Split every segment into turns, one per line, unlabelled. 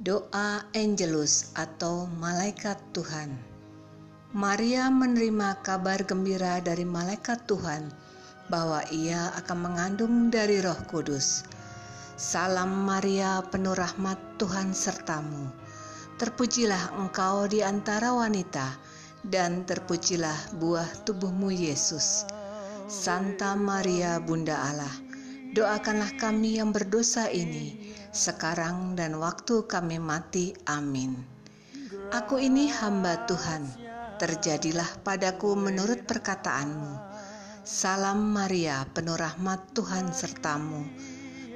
Doa Angelus atau Malaikat Tuhan Maria menerima kabar gembira dari Malaikat Tuhan bahwa ia akan mengandung dari roh kudus. Salam Maria penuh rahmat Tuhan sertamu. Terpujilah engkau di antara wanita dan terpujilah buah tubuhmu Yesus. Santa Maria Bunda Allah, doakanlah kami yang berdosa ini sekarang dan waktu kami mati. Amin. Aku ini hamba Tuhan, terjadilah padaku menurut perkataanmu. Salam Maria, penuh rahmat Tuhan sertamu.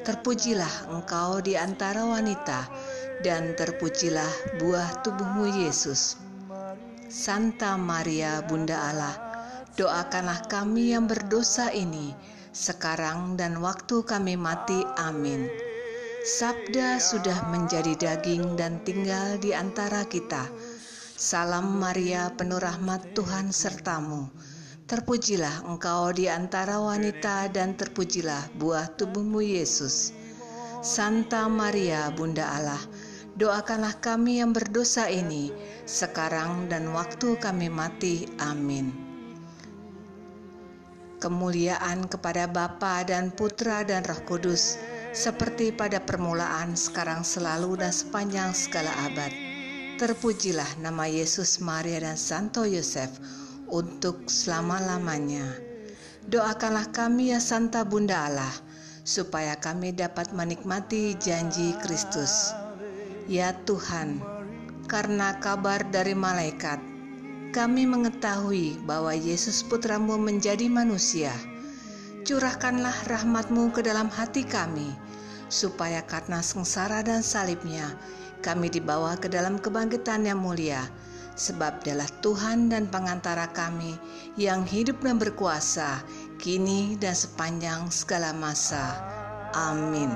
Terpujilah engkau di antara wanita, dan terpujilah buah tubuhmu Yesus. Santa Maria, Bunda Allah, doakanlah kami yang berdosa ini, sekarang dan waktu kami mati. Amin. Sabda sudah menjadi daging dan tinggal di antara kita. Salam Maria, penuh rahmat Tuhan sertamu. Terpujilah engkau di antara wanita dan terpujilah buah tubuhmu Yesus. Santa Maria, Bunda Allah, doakanlah kami yang berdosa ini, sekarang dan waktu kami mati. Amin. Kemuliaan kepada Bapa dan Putra dan Roh Kudus, seperti pada permulaan, sekarang selalu, dan sepanjang segala abad. Terpujilah nama Yesus, Maria, dan Santo Yosef untuk selama-lamanya. Doakanlah kami ya Santa Bunda Allah, supaya kami dapat menikmati janji Kristus. Ya Tuhan, karena kabar dari malaikat, kami mengetahui bahwa Yesus putramu menjadi manusia. Curahkanlah rahmatmu ke dalam hati kami, supaya karena sengsara dan salibnya kami dibawa ke dalam kebangkitan yang mulia sebab dialah Tuhan dan pengantara kami yang hidup dan berkuasa kini dan sepanjang segala masa. Amin.